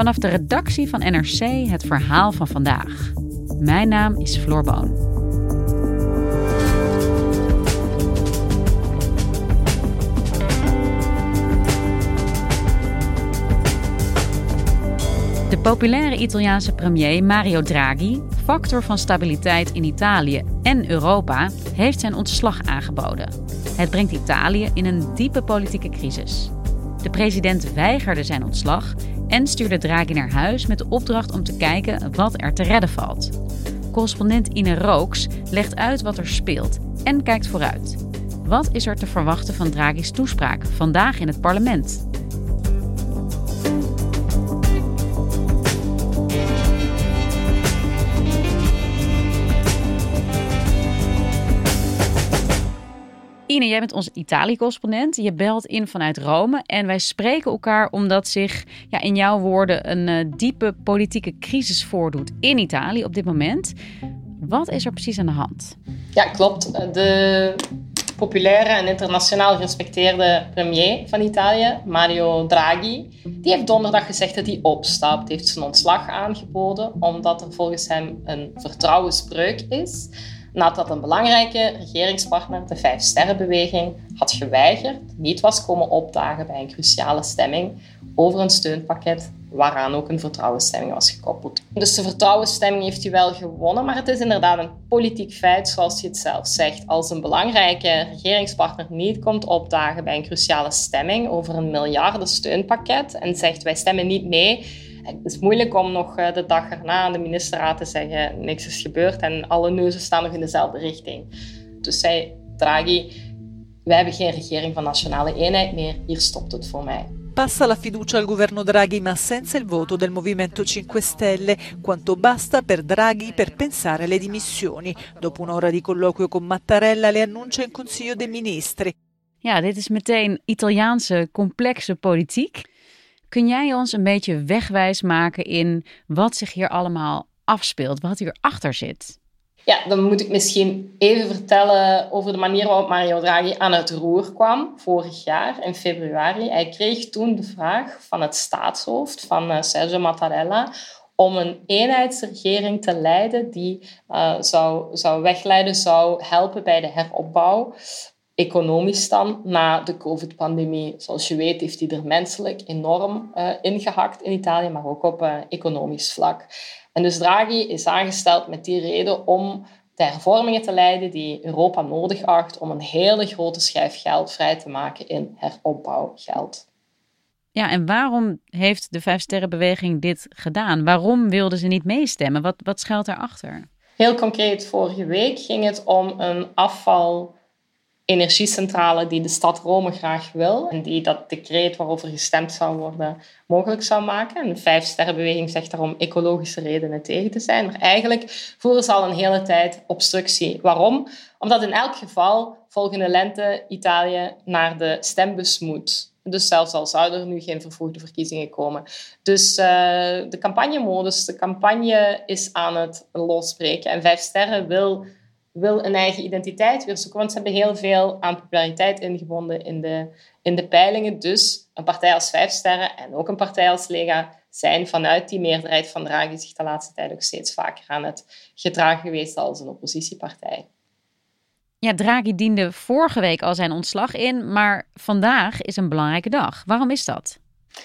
Vanaf de redactie van NRC het verhaal van vandaag. Mijn naam is Floor Boon. De populaire Italiaanse premier Mario Draghi, factor van stabiliteit in Italië en Europa, heeft zijn ontslag aangeboden. Het brengt Italië in een diepe politieke crisis. De president weigerde zijn ontslag en stuurde Draghi naar huis met de opdracht om te kijken wat er te redden valt. Correspondent Ine Rooks legt uit wat er speelt en kijkt vooruit. Wat is er te verwachten van Draghi's toespraak vandaag in het parlement? Ine, jij bent onze Italië-correspondent. Je belt in vanuit Rome en wij spreken elkaar omdat zich ja, in jouw woorden een uh, diepe politieke crisis voordoet in Italië op dit moment. Wat is er precies aan de hand? Ja, klopt. De populaire en internationaal gerespecteerde premier van Italië, Mario Draghi, die heeft donderdag gezegd dat hij opstapt. Hij heeft zijn ontslag aangeboden omdat er volgens hem een vertrouwensbreuk is nadat een belangrijke regeringspartner, de Vijf Sterrenbeweging, had geweigerd, niet was komen opdagen bij een cruciale stemming over een steunpakket waaraan ook een vertrouwensstemming was gekoppeld. Dus de vertrouwensstemming heeft hij wel gewonnen, maar het is inderdaad een politiek feit, zoals hij het zelf zegt. Als een belangrijke regeringspartner niet komt opdagen bij een cruciale stemming over een miljarden steunpakket en zegt wij stemmen niet mee, het is moeilijk om nog eh, de dag erna aan de ministerraad te zeggen niks is gebeurd en alle neuzen staan nog in dezelfde richting. Dus zei Draghi, wij hebben geen regering van nationale eenheid meer, hier stopt het voor mij. Passa la fiducia al governo Draghi ma senza il voto del Movimento 5 Stelle, quanto basta per Draghi per pensare alle dimissioni. Dopo un'ora di colloquio con Mattarella le annuncia in Consiglio dei Ministri. Ja, dit is meteen Italiaanse complexe politiek. Kun jij ons een beetje wegwijs maken in wat zich hier allemaal afspeelt, wat hierachter zit? Ja, dan moet ik misschien even vertellen over de manier waarop Mario Draghi aan het roer kwam vorig jaar in februari. Hij kreeg toen de vraag van het staatshoofd, van uh, Sergio Mattarella, om een eenheidsregering te leiden die uh, zou, zou wegleiden, zou helpen bij de heropbouw economisch dan na de COVID-pandemie. Zoals je weet heeft hij er menselijk enorm uh, ingehakt in Italië, maar ook op uh, economisch vlak. En dus Draghi is aangesteld met die reden om de hervormingen te leiden die Europa nodig acht om een hele grote schijf geld vrij te maken in heropbouwgeld. Ja, en waarom heeft de Vijfsterrenbeweging dit gedaan? Waarom wilden ze niet meestemmen? Wat, wat schuilt daarachter? Heel concreet, vorige week ging het om een afval energiecentrale die de stad Rome graag wil en die dat decreet waarover gestemd zou worden mogelijk zou maken. En de Vijfsterrenbeweging zegt daarom ecologische redenen tegen te zijn. Maar eigenlijk voeren ze al een hele tijd obstructie. Waarom? Omdat in elk geval volgende lente Italië naar de stembus moet. Dus zelfs al zouden er nu geen vervoegde verkiezingen komen. Dus uh, de campagnemodus, de campagne is aan het losbreken. En Vijf Sterren wil wil een eigen identiteit weer zoeken. Want ze hebben heel veel aan populariteit ingebonden in de, in de peilingen. Dus een partij als Vijf Sterren en ook een partij als Lega zijn vanuit die meerderheid van Draghi zich de laatste tijd ook steeds vaker aan het gedragen geweest als een oppositiepartij. Ja, Draghi diende vorige week al zijn ontslag in, maar vandaag is een belangrijke dag. Waarom is dat?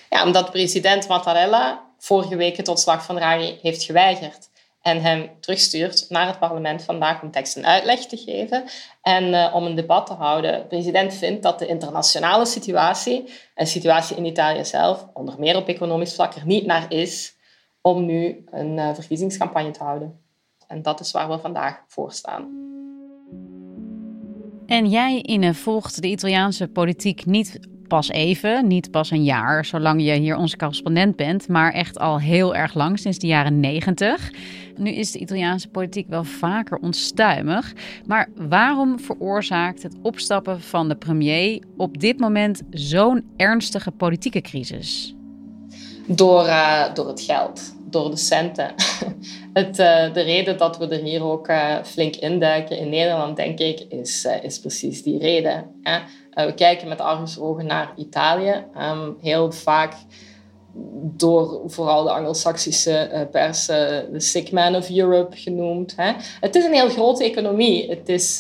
Ja, omdat president Mattarella vorige week het ontslag van Draghi heeft geweigerd. En hem terugstuurt naar het parlement vandaag om tekst en uitleg te geven en uh, om een debat te houden. De president vindt dat de internationale situatie en situatie in Italië zelf, onder meer op economisch vlak, er niet naar is om nu een uh, verkiezingscampagne te houden. En dat is waar we vandaag voor staan. En jij, Ine, volgt de Italiaanse politiek niet pas even, niet pas een jaar, zolang je hier onze correspondent bent, maar echt al heel erg lang, sinds de jaren negentig. Nu is de Italiaanse politiek wel vaker onstuimig, maar waarom veroorzaakt het opstappen van de premier op dit moment zo'n ernstige politieke crisis? Door, uh, door het geld door de centen. Het, uh, de reden dat we er hier ook uh, flink induiken in Nederland, denk ik, is, is precies die reden. Hè? We kijken met argusogen naar Italië. Um, heel vaak door vooral de Anglo-Saxische pers de sick man of Europe genoemd. Hè? Het is een heel grote economie. Het is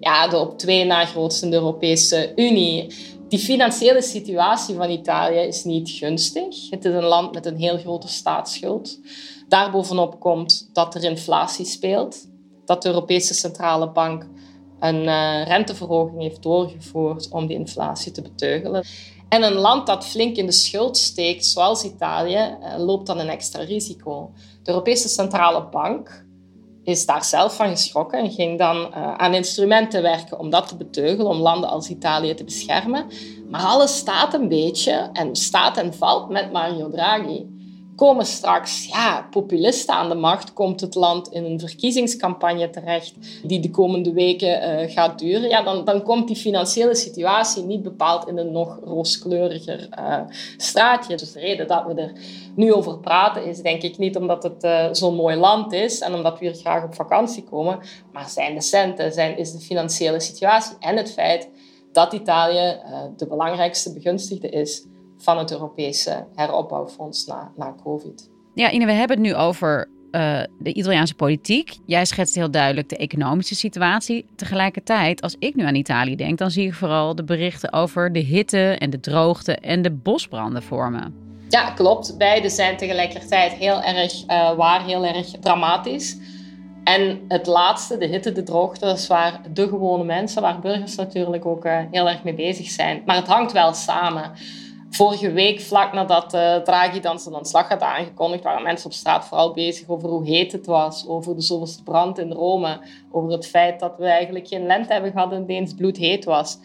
ja, de op twee na grootste Europese Unie die financiële situatie van Italië is niet gunstig. Het is een land met een heel grote staatsschuld. Daarbovenop komt dat er inflatie speelt, dat de Europese Centrale Bank een uh, renteverhoging heeft doorgevoerd om die inflatie te beteugelen. En een land dat flink in de schuld steekt, zoals Italië, uh, loopt dan een extra risico. De Europese Centrale Bank is daar zelf van geschrokken en ging dan uh, aan instrumenten werken om dat te beteugelen, om landen als Italië te beschermen. Maar alles staat een beetje en staat en valt met Mario Draghi komen straks ja, populisten aan de macht, komt het land in een verkiezingscampagne terecht die de komende weken uh, gaat duren, ja, dan, dan komt die financiële situatie niet bepaald in een nog rooskleuriger uh, straatje. Dus de reden dat we er nu over praten is denk ik niet omdat het uh, zo'n mooi land is en omdat we hier graag op vakantie komen, maar zijn de centen, zijn, is de financiële situatie en het feit dat Italië de belangrijkste begunstigde is van het Europese heropbouwfonds na, na COVID. Ja, Ine, we hebben het nu over uh, de Italiaanse politiek. Jij schetst heel duidelijk de economische situatie. Tegelijkertijd, als ik nu aan Italië denk, dan zie ik vooral de berichten over de hitte en de droogte en de bosbranden vormen. Ja, klopt. Beide zijn tegelijkertijd heel erg uh, waar, heel erg dramatisch. En het laatste, de hitte, de droogte, dat is waar de gewone mensen, waar burgers natuurlijk ook uh, heel erg mee bezig zijn. Maar het hangt wel samen. Vorige week, vlak nadat uh, Draghi dan zijn ontslag had aangekondigd, waren mensen op straat vooral bezig over hoe heet het was, over de zoveelste brand in Rome, over het feit dat we eigenlijk geen lente hebben gehad en het bloedheet was.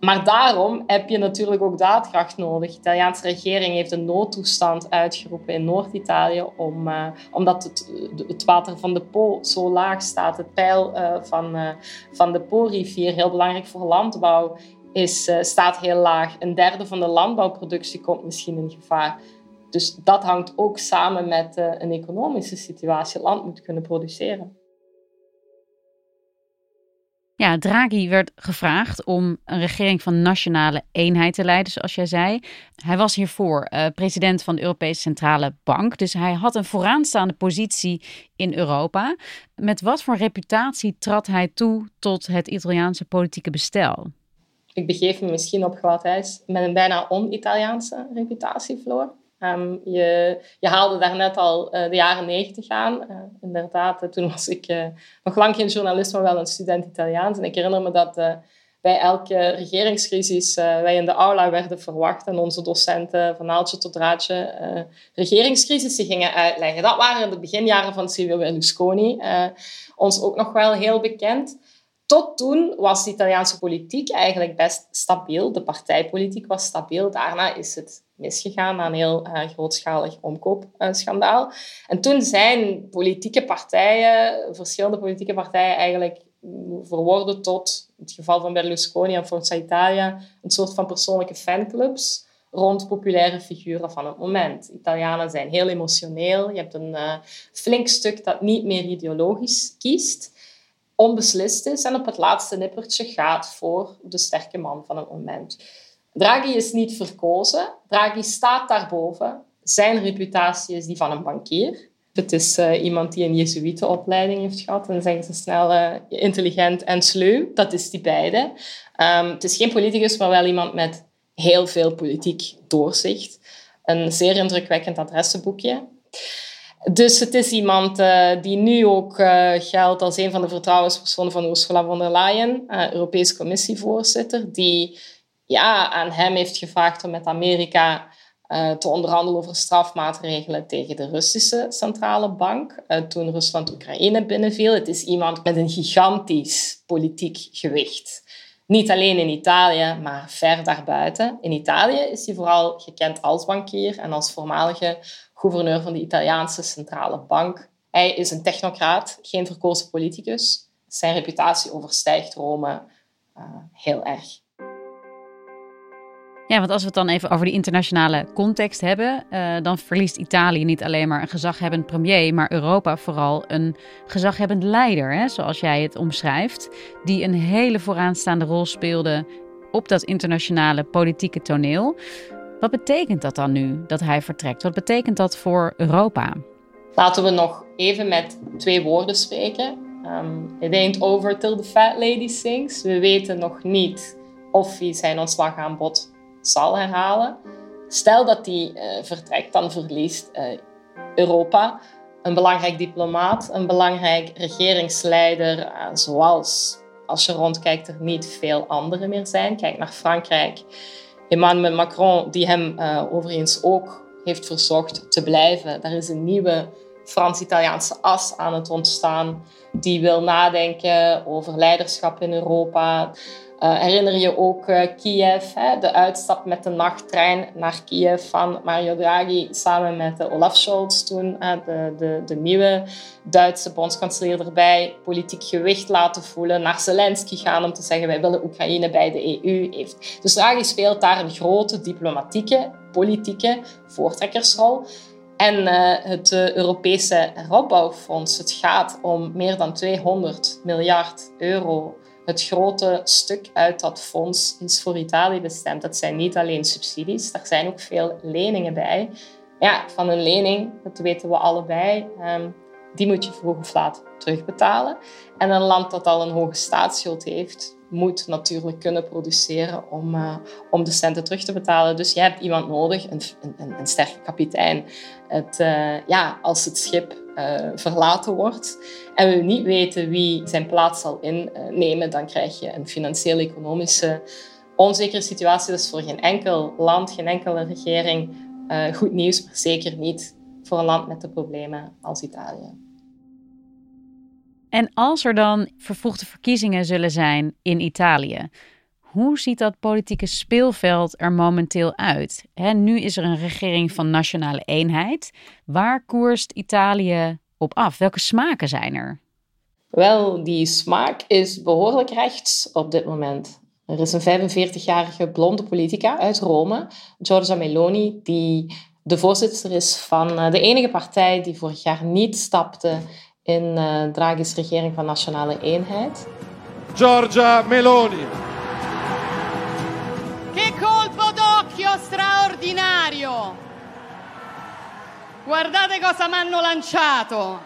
Maar daarom heb je natuurlijk ook daadkracht nodig. De Italiaanse regering heeft een noodtoestand uitgeroepen in Noord-Italië, om, uh, omdat het, het, water van de Po zo laag staat. Het peil van, van de Po-rivier, heel belangrijk voor landbouw, is, uh, staat heel laag. Een derde van de landbouwproductie komt misschien in gevaar. Dus dat hangt ook samen met uh, een economische situatie. Land moet kunnen produceren. Ja, Draghi werd gevraagd om een regering van nationale eenheid te leiden, zoals jij zei. Hij was hiervoor uh, president van de Europese Centrale Bank, dus hij had een vooraanstaande positie in Europa. Met wat voor reputatie trad hij toe tot het Italiaanse politieke bestel? Ik begeef me misschien op glad ijs met een bijna on-Italiaanse reputatie, Floor. Um, je, je, haalde daarnet al uh, de jaren negentig aan. Uh, inderdaad, uh, toen was ik nog lang geen journalist, maar wel een student Italiaans. En ik herinner me dat bij elke regeringscrisis wij in de aula werden verwacht en onze docenten van naaltje tot draadje regeringscrisissen gingen uitleggen. Dat waren de beginjaren van Silvio Berlusconi. ons ook nog wel heel bekend. Tot toen was de Italiaanse politiek eigenlijk best stabiel. De partijpolitiek was stabiel. Daarna is het misgegaan na een heel uh, grootschalig omkoopschandaal. en toen zijn politieke partijen, verschillende politieke partijen, eigenlijk verworden tot, in het geval van Berlusconi en Forza Italia, een soort van persoonlijke fanclubs rond populaire figuren van het moment. Italianen zijn heel emotioneel. Je hebt een uh, flink stuk dat niet meer ideologisch kiest onbeslist is en op het laatste nippertje gaat voor de sterke man van het moment. Draghi is niet verkozen. Draghi staat daarboven. Zijn reputatie is die van een bankier. Het is uh, iemand die een Jezuïetenopleiding heeft gehad. En zeggen ze snel uh, intelligent en sluw. Dat is die beide. Um, het is geen politicus, maar wel iemand met heel veel politiek doorzicht. Een zeer indrukwekkend adressenboekje. Dus het is iemand uh, die nu ook uh, geldt als een van de vertrouwenspersonen van Ursula von der Leyen, uh, Europese Commissievoorzitter, die ja, aan hem heeft gevraagd om met Amerika te onderhandelen over strafmaatregelen tegen de Russische centrale bank toen Rusland Oekraïne binnenviel. Het is iemand met een gigantisch politiek gewicht. Niet alleen in Italië, maar ver daarbuiten. In Italië is hij vooral gekend als bankier en als voormalige gouverneur van de Italiaanse centrale bank. Hij is een technocraat, geen verkozen politicus. Zijn reputatie overstijgt Rome uh, heel erg. Ja, want als we het dan even over die internationale context hebben, uh, dan verliest Italië niet alleen maar een gezaghebbend premier, maar Europa vooral een gezaghebbend leider, hè, zoals jij het omschrijft, die een hele vooraanstaande rol speelde op dat internationale politieke toneel. Wat betekent dat dan nu dat hij vertrekt? Wat betekent dat voor Europa? Laten we nog even met twee woorden spreken. Um, it ain't over till the fat lady sings. We weten nog niet of hij zijn ontslagaanbod zal herhalen. Stel dat hij uh, vertrekt, dan verliest uh, Europa een belangrijk diplomaat, een belangrijk regeringsleider, uh, zoals als je rondkijkt er niet veel anderen meer zijn. Kijk naar Frankrijk. Emmanuel Macron, die hem overigens ook heeft verzocht te blijven. Daar is een nieuwe Frans-Italiaanse as aan het ontstaan. Die wil nadenken over leiderschap in Europa. Uh, herinner je ook uh, Kiev, hè, de uitstap met de nachttrein naar Kiev van Mario Draghi samen met uh, Olaf Scholz toen, de, de, de, nieuwe Duitse bondskanselier erbij, politiek gewicht laten voelen, naar Zelensky gaan om te zeggen wij willen Oekraïne bij de EU. Heeft. Dus Draghi speelt daar een grote diplomatieke, politieke voortrekkersrol. En het Europese heropbouwfonds, het gaat om meer dan 200 miljard euro het grote stuk uit dat fonds is voor Italië bestemd. Dat zijn niet alleen subsidies, er zijn ook veel leningen bij. Ja, van een lening, dat weten we allebei, ehm, die moet je vroeg of laat terugbetalen. En een land dat al een hoge staatsschuld heeft, moet natuurlijk kunnen produceren om, uh, om de centen terug te betalen. Dus je hebt iemand nodig, een, een, een sterke kapitein. Het, uh, ja, als het schip uh, verlaten wordt en we niet weten wie zijn plaats zal innemen, dan krijg je een financieel-economische onzekere situatie. Dat is voor geen enkel land, geen enkele regering goed nieuws, maar zeker niet voor een land met de problemen als Italië. En als er dan vervoegde verkiezingen zullen zijn in Italië, hoe ziet dat politieke speelveld er momenteel uit? nu is er een regering van nationale eenheid. Waar koerst Italië op af? Welke smaken zijn er? Wel, die smaak is behoorlijk rechts op dit moment. Er is een 45-jarige blonde politica uit Rome, Giorgia Meloni, die de voorzitter is van eh, de enige partij die vorig jaar niet stapte in uh, Draghi's regering van Nationale Eenheid. Giorgia Meloni. Che colpo d'occhio straordinario! Guardate cosa mi hanno lanciato.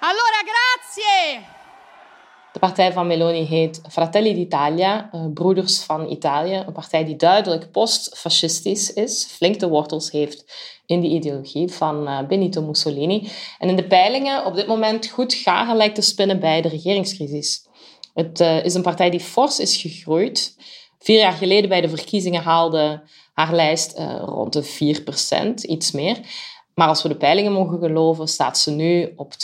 Allora, grazie! De partij van Meloni heet Fratelli d'Italia, uh, Broeders van Italië. Een partij die duidelijk postfascistisch is, flink de wortels heeft in de ideologie van uh, Benito Mussolini. En in de peilingen op dit moment goed garen lijkt te spinnen bij de regeringscrisis. Het uh, is een partij die fors is gegroeid. Vier jaar geleden bij de verkiezingen haalde haar lijst rond de 4%, iets meer. Maar als we de peilingen mogen geloven, staat ze nu op 22%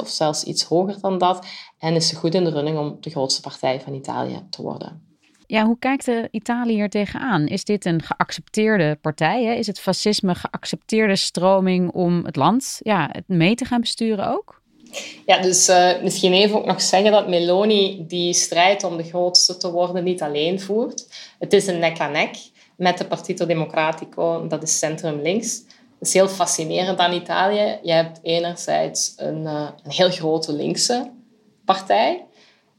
of zelfs iets hoger dan dat. En is ze goed in de running om de grootste partij van Italië te worden. Ja, hoe kijkt de Italië er tegenaan? Is dit een geaccepteerde partij? Hè? Is het fascisme geaccepteerde stroming om het land ja, het mee te gaan besturen ook? Ja, dus uh, misschien even ook nog zeggen dat Meloni die strijd om de grootste te worden niet alleen voert. Het is een nek aan nek met de Partito Democratico, dat is centrum links is heel fascinerend aan Italië. Je hebt enerzijds een, uh, een heel grote linkse partij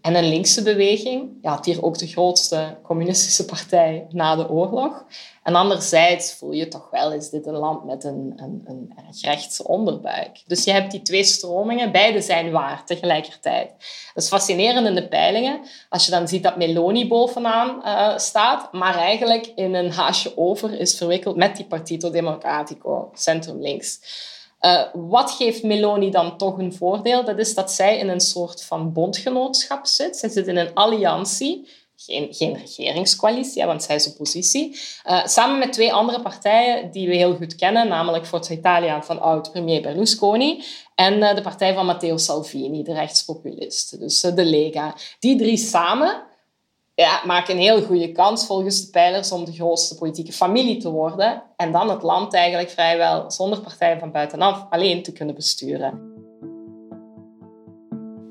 En een linkse beweging, ja, het hier ook de grootste communistische partij na de oorlog. En anderzijds voel je toch wel, is dit een land met een, een, een rechtse onderbuik. Dus je hebt die twee stromingen, beide zijn waar tegelijkertijd. Dat is fascinerend in de peilingen, als je dan ziet dat Meloni bovenaan uh, staat, maar eigenlijk in een haasje over is verwikkeld met die Partito Democratico, centrum links. Uh, wat geeft Meloni dan toch een voordeel? Dat is dat zij in een soort van bondgenootschap zit. Zij zit in een alliantie, geen, geen regeringscoalitie, want zij is oppositie. Uh, samen met twee andere partijen die we heel goed kennen, namelijk Forza Italia van oud-premier Berlusconi en uh, de partij van Matteo Salvini, de rechtspopulist, dus de Lega. Die drie samen ja, maken een heel goede kans volgens de pijlers om de grootste politieke familie te worden en dan het land eigenlijk vrijwel zonder partijen van buitenaf alleen te kunnen besturen.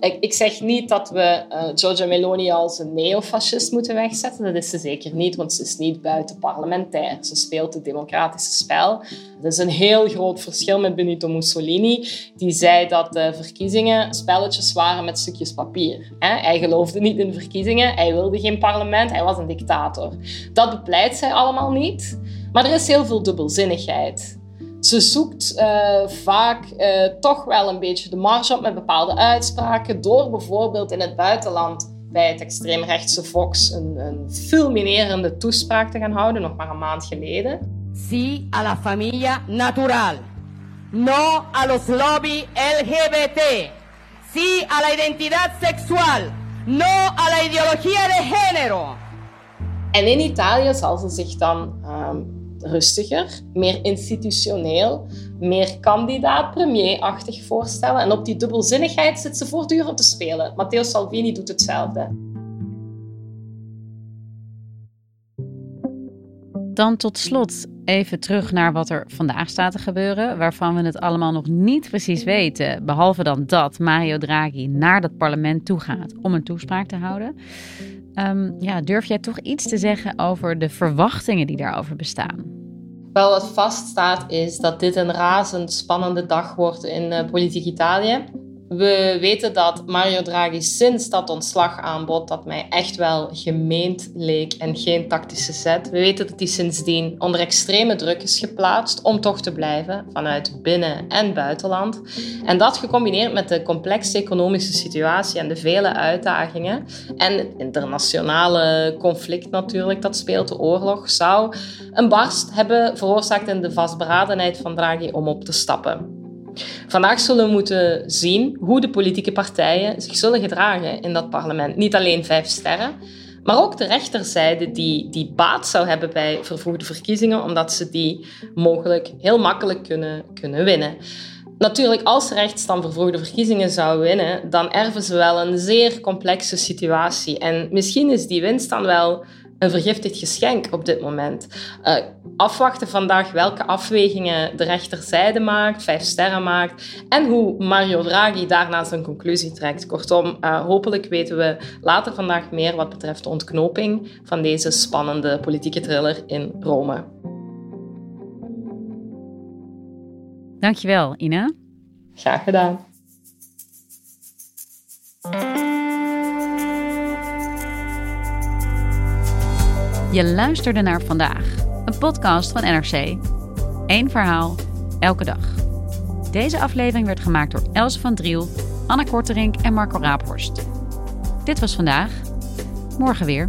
Ik, ik zeg niet dat we uh, Giorgia Meloni als een neofascist moeten wegzetten. Dat is ze zeker niet, want ze is niet buiten parlementair. Ze speelt het democratische spel. Dat is een heel groot verschil met Benito Mussolini, die zei dat de verkiezingen spelletjes waren met stukjes papier. Hij geloofde niet in verkiezingen, hij wilde geen parlement, hij was een dictator. Dat bepleit zij allemaal niet. Maar er is heel veel dubbelzinnigheid ze zoekt uh, vaak uh, toch wel een beetje de marge op met bepaalde uitspraken. Door bijvoorbeeld in het buitenland bij het extreemrechtse Fox een, een fulminerende toespraak te gaan houden, nog maar een maand geleden. Sí a la familia natural. No a los lobby LGBT. Sí a la identidad sexual. No a la ideología de género. En in Italië zal ze zich dan um, rustiger, meer institutioneel, meer kandidaat-premier-achtig voorstellen. En op die dubbelzinnigheid zit ze voortdurend te spelen. Matteo Salvini doet hetzelfde. Dan tot slot even terug naar wat er vandaag staat te gebeuren, waarvan we het allemaal nog niet precies weten. Behalve dan dat Mario Draghi naar dat parlement toe gaat om een toespraak te houden. Um, ja, durf jij toch iets te zeggen over de verwachtingen die daarover bestaan? Wel, wat vaststaat is dat dit een razend spannende dag wordt in uh, politiek Italië. We weten dat Mario Draghi sinds dat ontslagaanbod, dat mij echt wel gemeend leek en geen tactische zet. We weten dat hij sindsdien onder extreme druk is geplaatst om toch te blijven vanuit binnen- en buitenland. En dat gecombineerd met de complexe economische situatie en de vele uitdagingen en het internationale conflict natuurlijk dat speelt, de oorlog, zou een barst hebben veroorzaakt in de vastberadenheid van Draghi om op te stappen. Vandaag zullen we moeten zien hoe de politieke partijen zich zullen gedragen in dat parlement. Niet alleen vijf sterren, maar ook de rechterzijde die, die baat zou hebben bij vervroegde verkiezingen, omdat ze die mogelijk heel makkelijk kunnen, kunnen winnen. Natuurlijk, als rechts dan vervroegde verkiezingen zou winnen, dan erven ze wel een zeer complexe situatie. En misschien is die winst dan wel een vergiftigd geschenk op dit moment. Uh, afwachten vandaag welke afwegingen de rechterzijde maakt, vijf sterren maakt en hoe Mario Draghi daarna zijn conclusie trekt. Kortom, uh, hopelijk weten we later vandaag meer wat betreft de ontknoping van deze spannende politieke thriller in Rome. Dankjewel, Ina. Graag gedaan. Je luisterde naar vandaag, een podcast van NRC. Eén verhaal, elke dag. Deze aflevering werd gemaakt door Els van Driel, Anna Korterink en Marco Raaphorst. Dit was vandaag. Morgen weer.